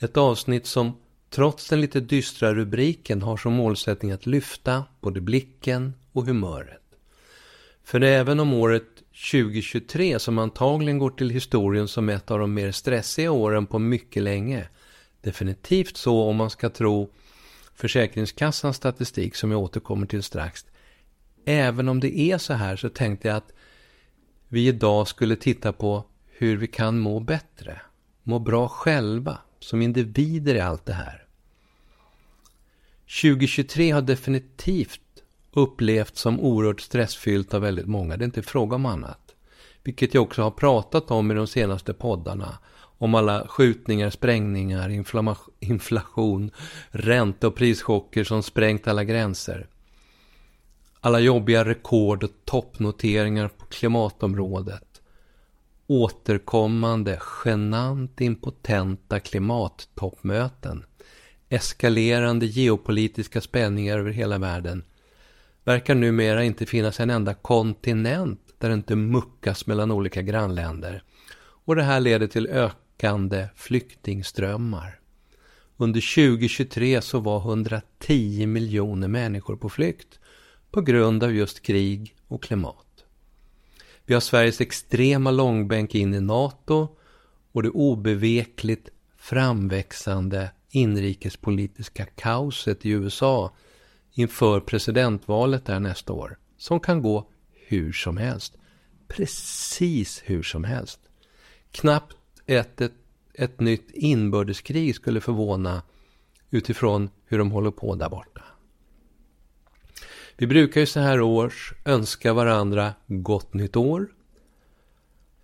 Ett avsnitt som trots den lite dystra rubriken har som målsättning att lyfta både blicken och humöret. För även om året 2023 som antagligen går till historien som ett av de mer stressiga åren på mycket länge, definitivt så om man ska tro Försäkringskassans statistik som jag återkommer till strax. Även om det är så här så tänkte jag att vi idag skulle titta på hur vi kan må bättre, må bra själva, som individer i allt det här. 2023 har definitivt upplevts som oerhört stressfyllt av väldigt många. Det är inte fråga om annat. Vilket jag också har pratat om i de senaste poddarna. Om alla skjutningar, sprängningar, inflation, ränte och prischocker som sprängt alla gränser. Alla jobbiga rekord och toppnoteringar på klimatområdet återkommande, genant impotenta klimattoppmöten, eskalerande geopolitiska spänningar över hela världen, verkar numera inte finnas en enda kontinent där det inte muckas mellan olika grannländer. Och det här leder till ökande flyktingströmmar. Under 2023 så var 110 miljoner människor på flykt på grund av just krig och klimat. Vi har Sveriges extrema långbänk in i NATO och det obevekligt framväxande inrikespolitiska kaoset i USA inför presidentvalet där nästa år. Som kan gå hur som helst. Precis hur som helst. Knappt ett, ett, ett nytt inbördeskrig skulle förvåna utifrån hur de håller på där borta. Vi brukar ju så här års önska varandra gott nytt år.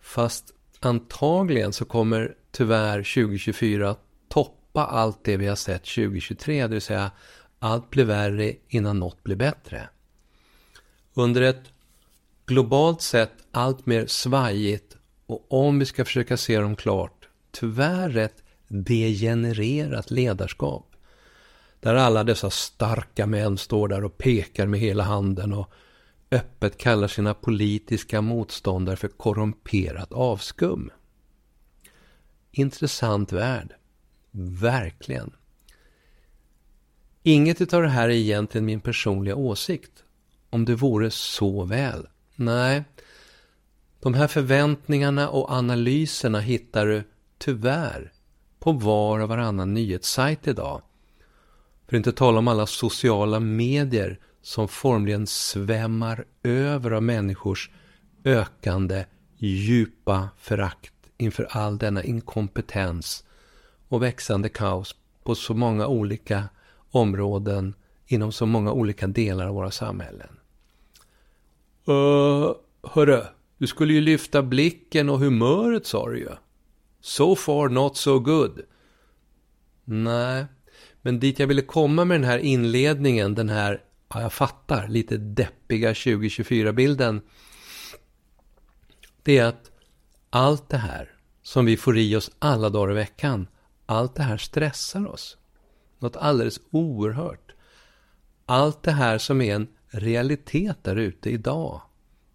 Fast antagligen så kommer tyvärr 2024 toppa allt det vi har sett 2023. Det vill säga allt blir värre innan något blir bättre. Under ett globalt sett allt mer svajigt och om vi ska försöka se dem klart, tyvärr ett degenererat ledarskap där alla dessa starka män står där och pekar med hela handen och öppet kallar sina politiska motståndare för korrumperat avskum. Intressant värld. Verkligen. Inget av det här är egentligen min personliga åsikt. Om det vore så väl. Nej, de här förväntningarna och analyserna hittar du tyvärr på var och varannan nyhetssajt idag. För att inte tala om alla sociala medier som formligen svämmar över av människors ökande djupa förakt inför all denna inkompetens och växande kaos på så många olika områden inom så många olika delar av våra samhällen. Uh, hörru, du skulle ju lyfta blicken och humöret sa du ju. So far not so good. Nej, men dit jag ville komma med den här inledningen, den här, ja jag fattar, lite deppiga 2024-bilden. Det är att allt det här som vi får i oss alla dagar i veckan, allt det här stressar oss. Något alldeles oerhört. Allt det här som är en realitet där ute idag.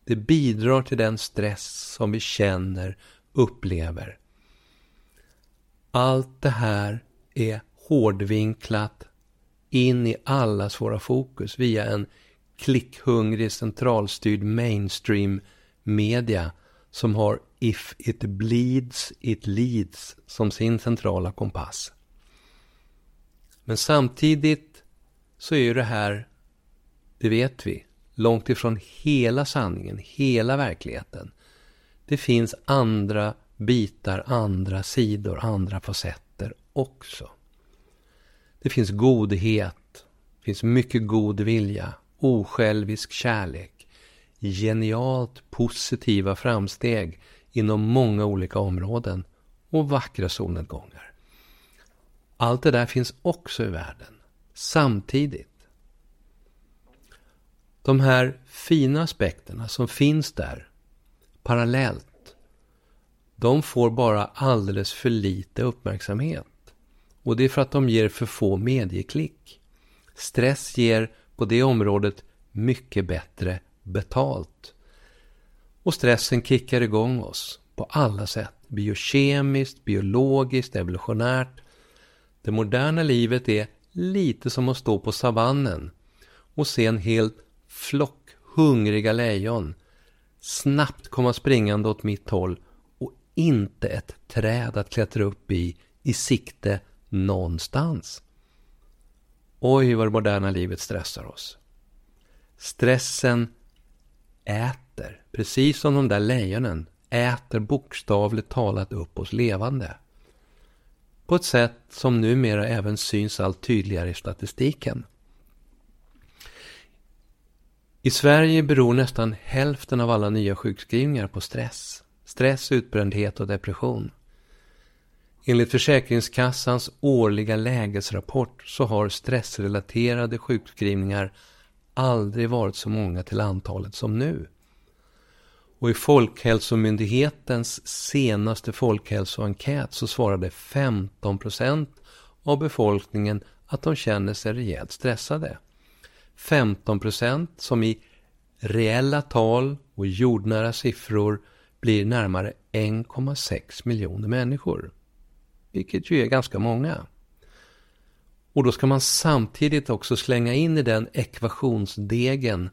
Det bidrar till den stress som vi känner, upplever. Allt det här är hårdvinklat in i allas våra fokus via en klickhungrig centralstyrd mainstream media som har If it bleeds, it leads som sin centrala kompass. Men samtidigt så är ju det här, det vet vi, långt ifrån hela sanningen, hela verkligheten. Det finns andra bitar, andra sidor, andra facetter också. Det finns godhet, det finns mycket god vilja, osjälvisk kärlek, genialt positiva framsteg inom många olika områden och vackra solnedgångar. Allt det där finns också i världen. Samtidigt. De här fina aspekterna som finns där parallellt. De får bara alldeles för lite uppmärksamhet. Och det är för att de ger för få medieklick. Stress ger på det området mycket bättre betalt. Och stressen kickar igång oss på alla sätt. Biokemiskt, biologiskt, evolutionärt. Det moderna livet är lite som att stå på savannen och se en hel flock hungriga lejon snabbt komma springande åt mitt håll och inte ett träd att klättra upp i i sikte någonstans. Oj, vad det moderna livet stressar oss. Stressen äter, precis som de där lejonen äter bokstavligt talat upp oss levande. På ett sätt som numera även syns allt tydligare i statistiken. I Sverige beror nästan hälften av alla nya sjukskrivningar på stress. Stress, utbrändhet och depression. Enligt Försäkringskassans årliga lägesrapport så har stressrelaterade sjukskrivningar aldrig varit så många till antalet som nu. Och i Folkhälsomyndighetens senaste folkhälsoenkät så svarade 15 procent av befolkningen att de känner sig rejält stressade. 15 procent som i reella tal och jordnära siffror blir närmare 1,6 miljoner människor. Vilket ju är ganska många. Och då ska man samtidigt också slänga in i den ekvationsdegen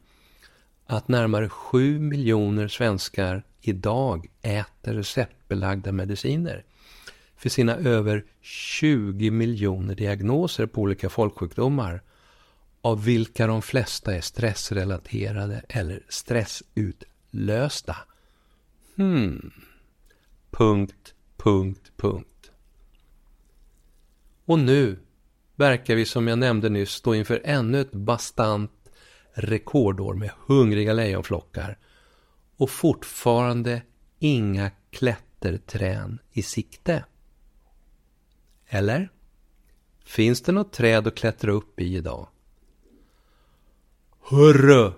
att närmare 7 miljoner svenskar idag äter receptbelagda mediciner för sina över 20 miljoner diagnoser på olika folksjukdomar av vilka de flesta är stressrelaterade eller stressutlösta. Hmm. Punkt, punkt, punkt. Och nu verkar vi som jag nämnde nyss stå inför ännu ett bastant rekordår med hungriga lejonflockar och fortfarande inga klätterträn i sikte. Eller? Finns det något träd att klättra upp i idag? Hörru!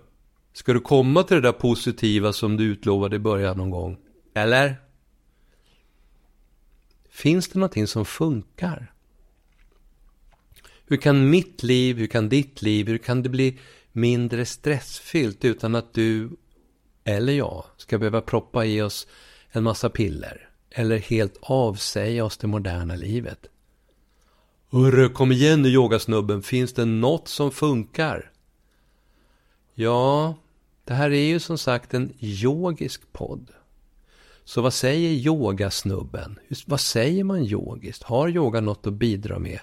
Ska du komma till det där positiva som du utlovade i början någon gång? Eller? Finns det någonting som funkar? Hur kan mitt liv, hur kan ditt liv, hur kan det bli mindre stressfyllt utan att du eller jag ska behöva proppa i oss en massa piller eller helt avsäga oss det moderna livet? Hörru, kom igen nu yogasnubben, finns det något som funkar? Ja, det här är ju som sagt en yogisk podd. Så vad säger yogasnubben? Vad säger man yogiskt? Har yoga något att bidra med?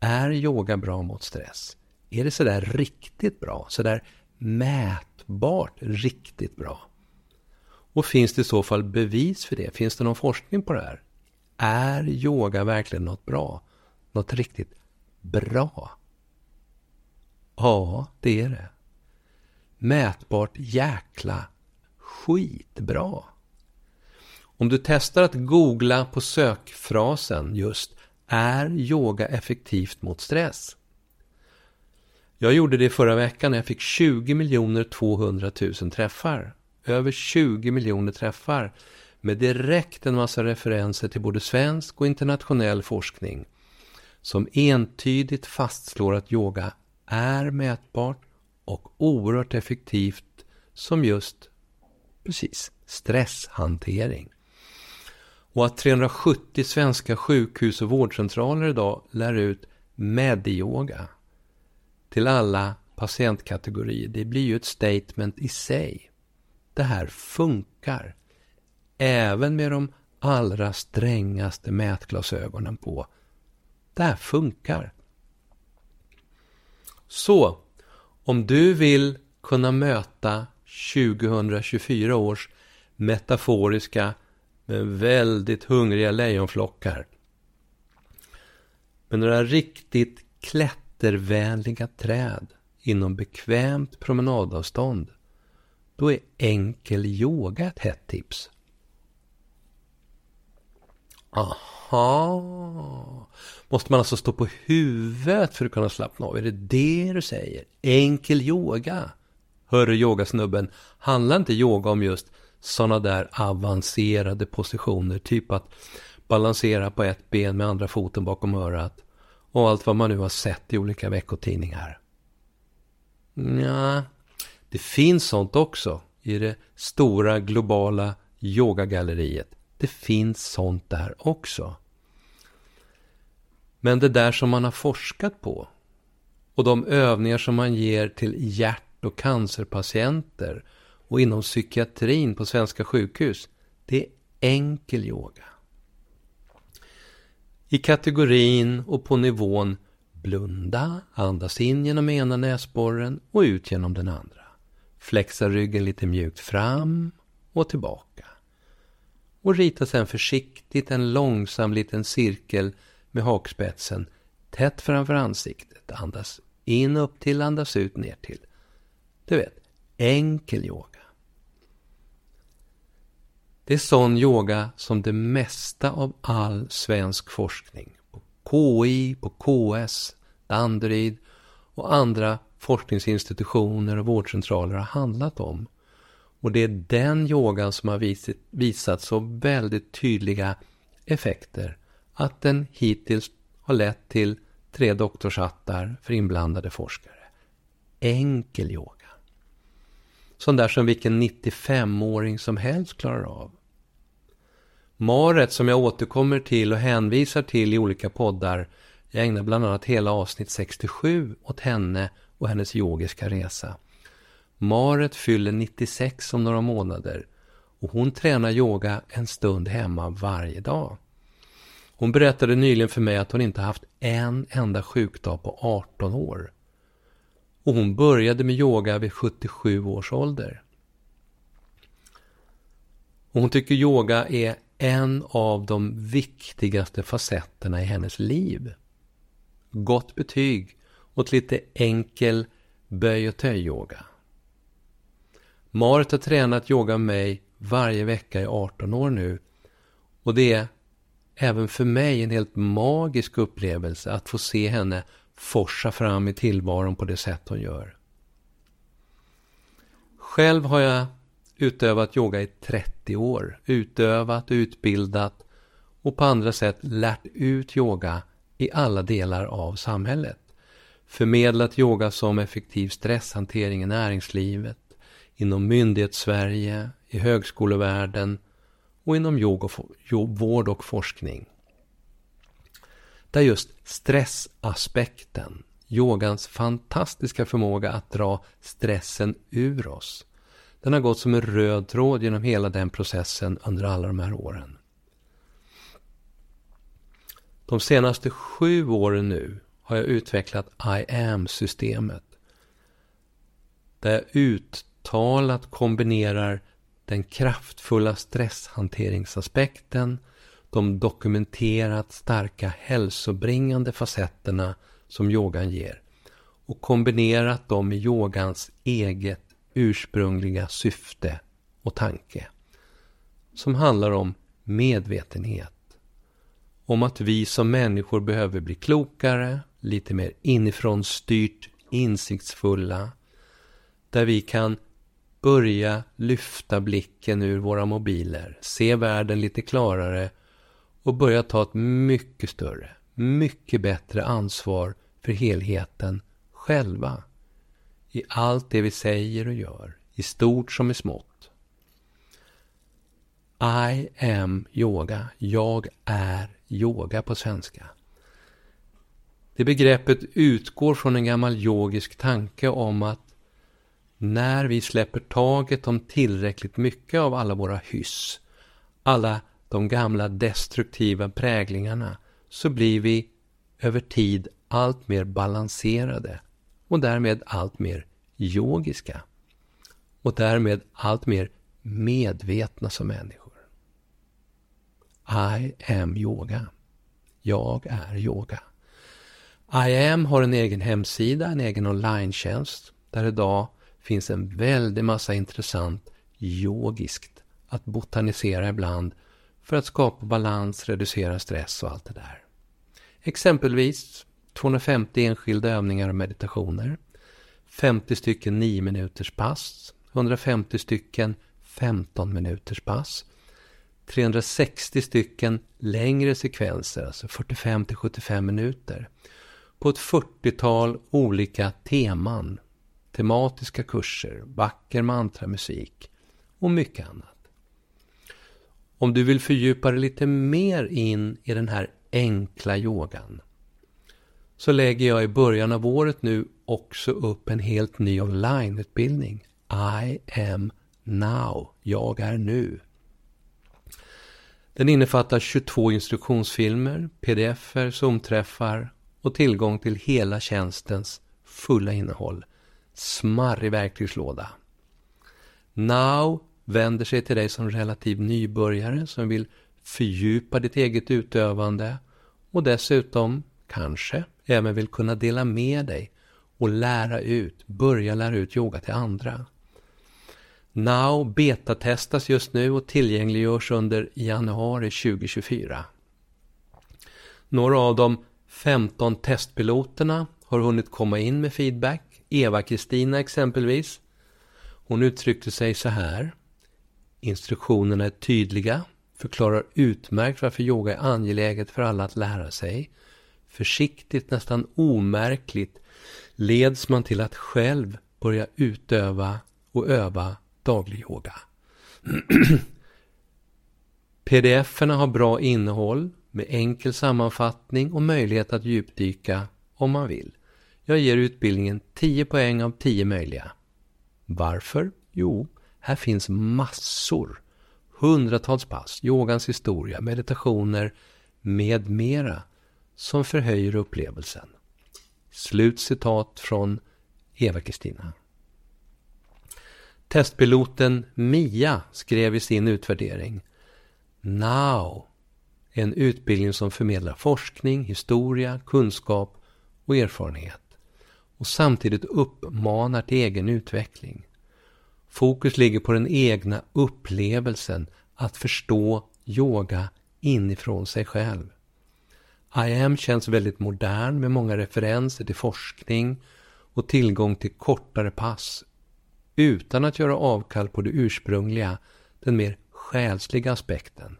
Är yoga bra mot stress? Är det sådär riktigt bra? Sådär mätbart riktigt bra? Och finns det i så fall bevis för det? Finns det någon forskning på det här? Är yoga verkligen något bra? Något riktigt bra? Ja, det är det mätbart jäkla skitbra. Om du testar att googla på sökfrasen just är yoga effektivt mot stress? Jag gjorde det förra veckan när jag fick 20 200 000 träffar. Över 20 miljoner träffar med direkt en massa referenser till både svensk och internationell forskning som entydigt fastslår att yoga är mätbart och oerhört effektivt som just precis stresshantering. Och att 370 svenska sjukhus och vårdcentraler idag lär ut Mediyoga till alla patientkategorier, det blir ju ett statement i sig. Det här funkar. Även med de allra strängaste mätglasögonen på. Det här funkar. Så, om du vill kunna möta 2024 års metaforiska med väldigt hungriga lejonflockar med några riktigt klättervänliga träd inom bekvämt promenadavstånd då är enkel yoga ett hett tips. Aha! Måste man alltså stå på huvudet för att kunna slappna av? Är det det du säger? Enkel yoga? Hörru yogasnubben, handlar inte yoga om just sådana där avancerade positioner? Typ att balansera på ett ben med andra foten bakom örat. Och allt vad man nu har sett i olika veckotidningar. Ja, det finns sånt också i det stora globala yogagalleriet. Det finns sånt där också. Men det där som man har forskat på och de övningar som man ger till hjärt och cancerpatienter och inom psykiatrin på svenska sjukhus, det är enkel yoga. I kategorin och på nivån blunda, andas in genom ena näsborren och ut genom den andra. Flexa ryggen lite mjukt fram och tillbaka. Och rita sedan försiktigt en långsam liten cirkel med hakspetsen tätt framför ansiktet. Andas in upp till, andas ut ner till. Du vet, enkel yoga. Det är sån yoga som det mesta av all svensk forskning på KI, på KS, Danderyd och andra forskningsinstitutioner och vårdcentraler har handlat om. Och det är den yogan som har visat, visat så väldigt tydliga effekter att den hittills har lett till tre doktorshattar för inblandade forskare. Enkel yoga. Sån där som vilken 95-åring som helst klarar av. Maret som jag återkommer till och hänvisar till i olika poddar. Jag ägnar bland annat hela avsnitt 67 åt henne och hennes yogiska resa. Maret fyller 96 om några månader och hon tränar yoga en stund hemma varje dag. Hon berättade nyligen för mig att hon inte haft en enda sjukdag på 18 år. Och hon började med yoga vid 77 års ålder. Och hon tycker yoga är en av de viktigaste facetterna i hennes liv. Gott betyg åt lite enkel böj och töj-yoga. Marit har tränat yoga med mig varje vecka i 18 år nu. Och det är även för mig en helt magisk upplevelse att få se henne forsa fram i tillvaron på det sätt hon gör. Själv har jag utövat yoga i 30 år. Utövat, utbildat och på andra sätt lärt ut yoga i alla delar av samhället. Förmedlat yoga som effektiv stresshantering i näringslivet, inom myndighetssverige, i högskolevärlden och inom vård och forskning. Där just stressaspekten, yogans fantastiska förmåga att dra stressen ur oss, den har gått som en röd tråd genom hela den processen under alla de här åren. De senaste sju åren nu har jag utvecklat I am-systemet. Där jag uttalat kombinerar den kraftfulla stresshanteringsaspekten, de dokumenterat starka hälsobringande facetterna som yogan ger och kombinerat dem med yogans eget ursprungliga syfte och tanke. Som handlar om medvetenhet. Om att vi som människor behöver bli klokare, lite mer inifrån styrt, insiktsfulla. Där vi kan börja lyfta blicken ur våra mobiler, se världen lite klarare och börja ta ett mycket större, mycket bättre ansvar för helheten själva. I allt det vi säger och gör, i stort som i smått. I am yoga. Jag är yoga på svenska. Det begreppet utgår från en gammal yogisk tanke om att när vi släpper taget om tillräckligt mycket av alla våra hyss, alla de gamla destruktiva präglingarna, så blir vi över tid allt mer balanserade och därmed allt mer yogiska och därmed allt mer medvetna som människor. I am yoga. Jag är yoga. I am har en egen hemsida, en egen online där idag finns en väldig massa intressant yogiskt att botanisera ibland för att skapa balans, reducera stress och allt det där. Exempelvis 250 enskilda övningar och meditationer, 50 stycken 9 minuters pass, 150 stycken 15 minuters pass, 360 stycken längre sekvenser, alltså 45 till 75 minuter, på ett 40-tal olika teman, tematiska kurser, vacker mantramusik och mycket annat. Om du vill fördjupa dig lite mer in i den här enkla yogan så lägger jag i början av året nu också upp en helt ny onlineutbildning. I am now. Jag är nu. Den innefattar 22 instruktionsfilmer, pdf-er, zoomträffar och tillgång till hela tjänstens fulla innehåll. Smarrig verktygslåda. Now vänder sig till dig som relativ nybörjare som vill fördjupa ditt eget utövande och dessutom, kanske, även vill kunna dela med dig och lära ut, börja lära ut yoga till andra. Now betatestas just nu och tillgängliggörs under januari 2024. Några av de 15 testpiloterna har hunnit komma in med feedback. Eva-Kristina exempelvis. Hon uttryckte sig så här. Instruktionerna är tydliga, förklarar utmärkt varför yoga är angeläget för alla att lära sig. Försiktigt, nästan omärkligt leds man till att själv börja utöva och öva daglig yoga. Pdf-erna har bra innehåll med enkel sammanfattning och möjlighet att djupdyka om man vill. Jag ger utbildningen 10 poäng av 10 möjliga. Varför? Jo, här finns massor. Hundratals pass, yogans historia, meditationer med mera som förhöjer upplevelsen. Slut citat från Eva-Kristina. Testpiloten Mia skrev i sin utvärdering Now, en utbildning som förmedlar forskning, historia, kunskap och erfarenhet och samtidigt uppmanar till egen utveckling. Fokus ligger på den egna upplevelsen att förstå yoga inifrån sig själv. I am känns väldigt modern med många referenser till forskning och tillgång till kortare pass utan att göra avkall på det ursprungliga, den mer själsliga aspekten.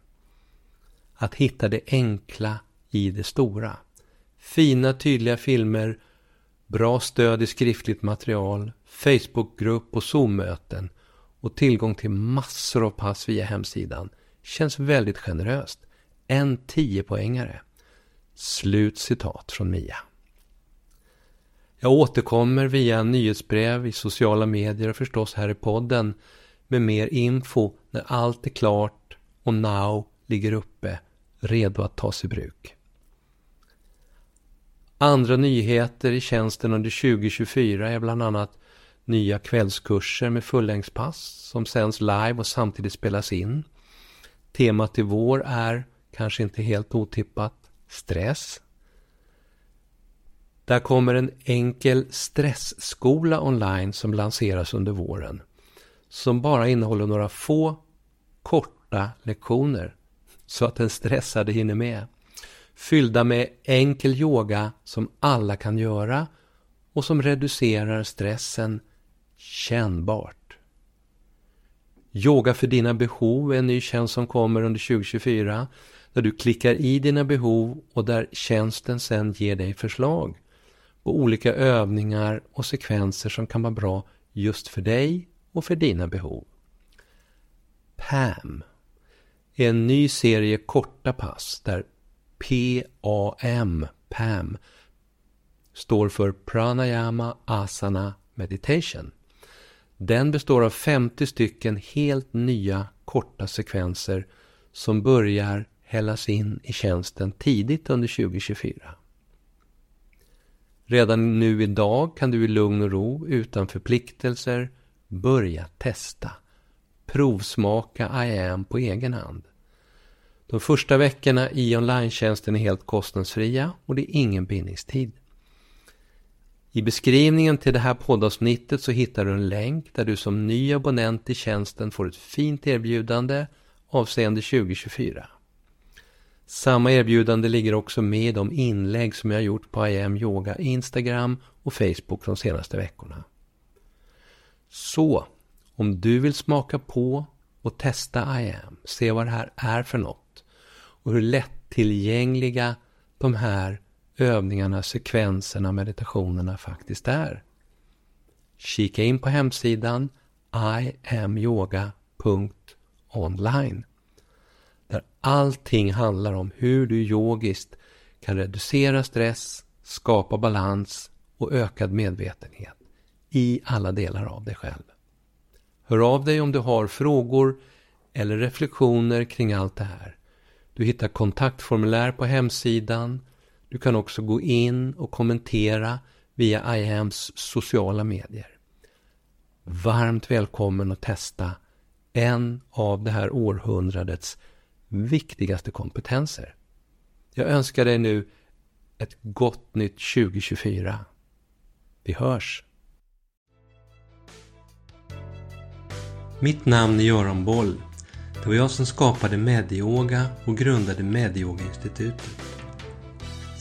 Att hitta det enkla i det stora. Fina tydliga filmer, bra stöd i skriftligt material, Facebookgrupp och Zoom-möten och tillgång till massor av pass via hemsidan känns väldigt generöst. En 10-poängare. Slut citat från Mia. Jag återkommer via nyhetsbrev i sociala medier och förstås här i podden med mer info när allt är klart och Now ligger uppe, redo att tas i bruk. Andra nyheter i tjänsten under 2024 är bland annat nya kvällskurser med fullängdspass som sänds live och samtidigt spelas in. Temat i vår är, kanske inte helt otippat, stress. Där kommer en enkel stressskola online som lanseras under våren. Som bara innehåller några få korta lektioner. Så att den stressade hinner med. Fyllda med enkel yoga som alla kan göra och som reducerar stressen kännbart. Yoga för dina behov är en ny tjänst som kommer under 2024 där du klickar i dina behov och där tjänsten sen ger dig förslag på olika övningar och sekvenser som kan vara bra just för dig och för dina behov. PAM är en ny serie korta pass där PAM, PAM, står för Pranayama Asana Meditation. Den består av 50 stycken helt nya korta sekvenser som börjar hällas in i tjänsten tidigt under 2024. Redan nu idag kan du i lugn och ro, utan förpliktelser, börja testa. Provsmaka IAM på egen hand. De första veckorna i online är helt kostnadsfria och det är ingen bindningstid. I beskrivningen till det här poddavsnittet så hittar du en länk där du som ny abonnent i tjänsten får ett fint erbjudande avseende 2024. Samma erbjudande ligger också med i de inlägg som jag gjort på IM Yoga Instagram och Facebook de senaste veckorna. Så, om du vill smaka på och testa IM, se vad det här är för något och hur lättillgängliga de här övningarna, sekvenserna, meditationerna faktiskt är. Kika in på hemsidan iamyoga.online där allting handlar om hur du yogiskt kan reducera stress, skapa balans och ökad medvetenhet i alla delar av dig själv. Hör av dig om du har frågor eller reflektioner kring allt det här. Du hittar kontaktformulär på hemsidan. Du kan också gå in och kommentera via IAMs sociala medier. Varmt välkommen att testa en av det här århundradets viktigaste kompetenser. Jag önskar dig nu ett gott nytt 2024. Vi hörs! Mitt namn är Göran Boll. Det var jag som skapade Medioga och grundade Medioga-institutet.